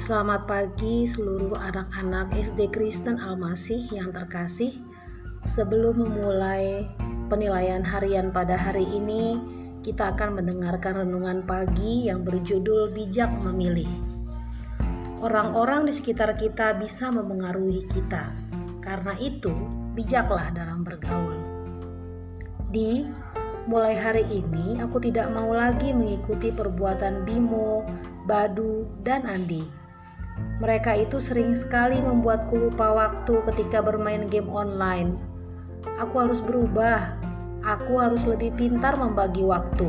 Selamat pagi seluruh anak-anak SD Kristen Almasih yang terkasih. Sebelum memulai penilaian harian pada hari ini, kita akan mendengarkan renungan pagi yang berjudul Bijak Memilih. Orang-orang di sekitar kita bisa memengaruhi kita. Karena itu, bijaklah dalam bergaul. Di mulai hari ini aku tidak mau lagi mengikuti perbuatan Bimo, Badu, dan Andi mereka itu sering sekali membuatku lupa waktu ketika bermain game online. Aku harus berubah. Aku harus lebih pintar membagi waktu.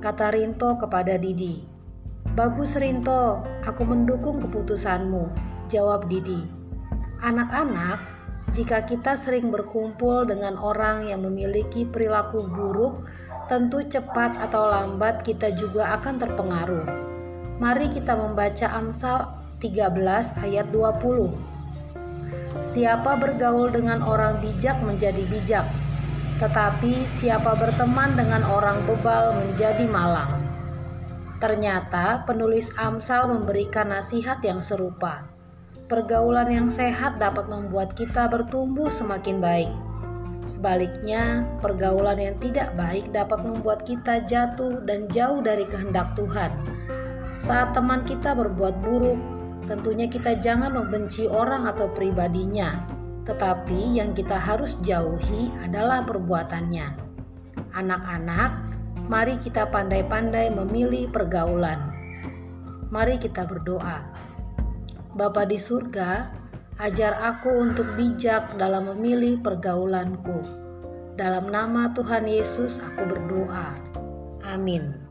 Kata Rinto kepada Didi. Bagus Rinto, aku mendukung keputusanmu. Jawab Didi. Anak-anak, jika kita sering berkumpul dengan orang yang memiliki perilaku buruk, tentu cepat atau lambat kita juga akan terpengaruh. Mari kita membaca Amsal 13 ayat 20. Siapa bergaul dengan orang bijak menjadi bijak, tetapi siapa berteman dengan orang bebal menjadi malang. Ternyata penulis Amsal memberikan nasihat yang serupa. Pergaulan yang sehat dapat membuat kita bertumbuh semakin baik. Sebaliknya, pergaulan yang tidak baik dapat membuat kita jatuh dan jauh dari kehendak Tuhan. Saat teman kita berbuat buruk, Tentunya kita jangan membenci orang atau pribadinya, tetapi yang kita harus jauhi adalah perbuatannya. Anak-anak, mari kita pandai-pandai memilih pergaulan. Mari kita berdoa. Bapa di surga, ajar aku untuk bijak dalam memilih pergaulanku. Dalam nama Tuhan Yesus aku berdoa. Amin.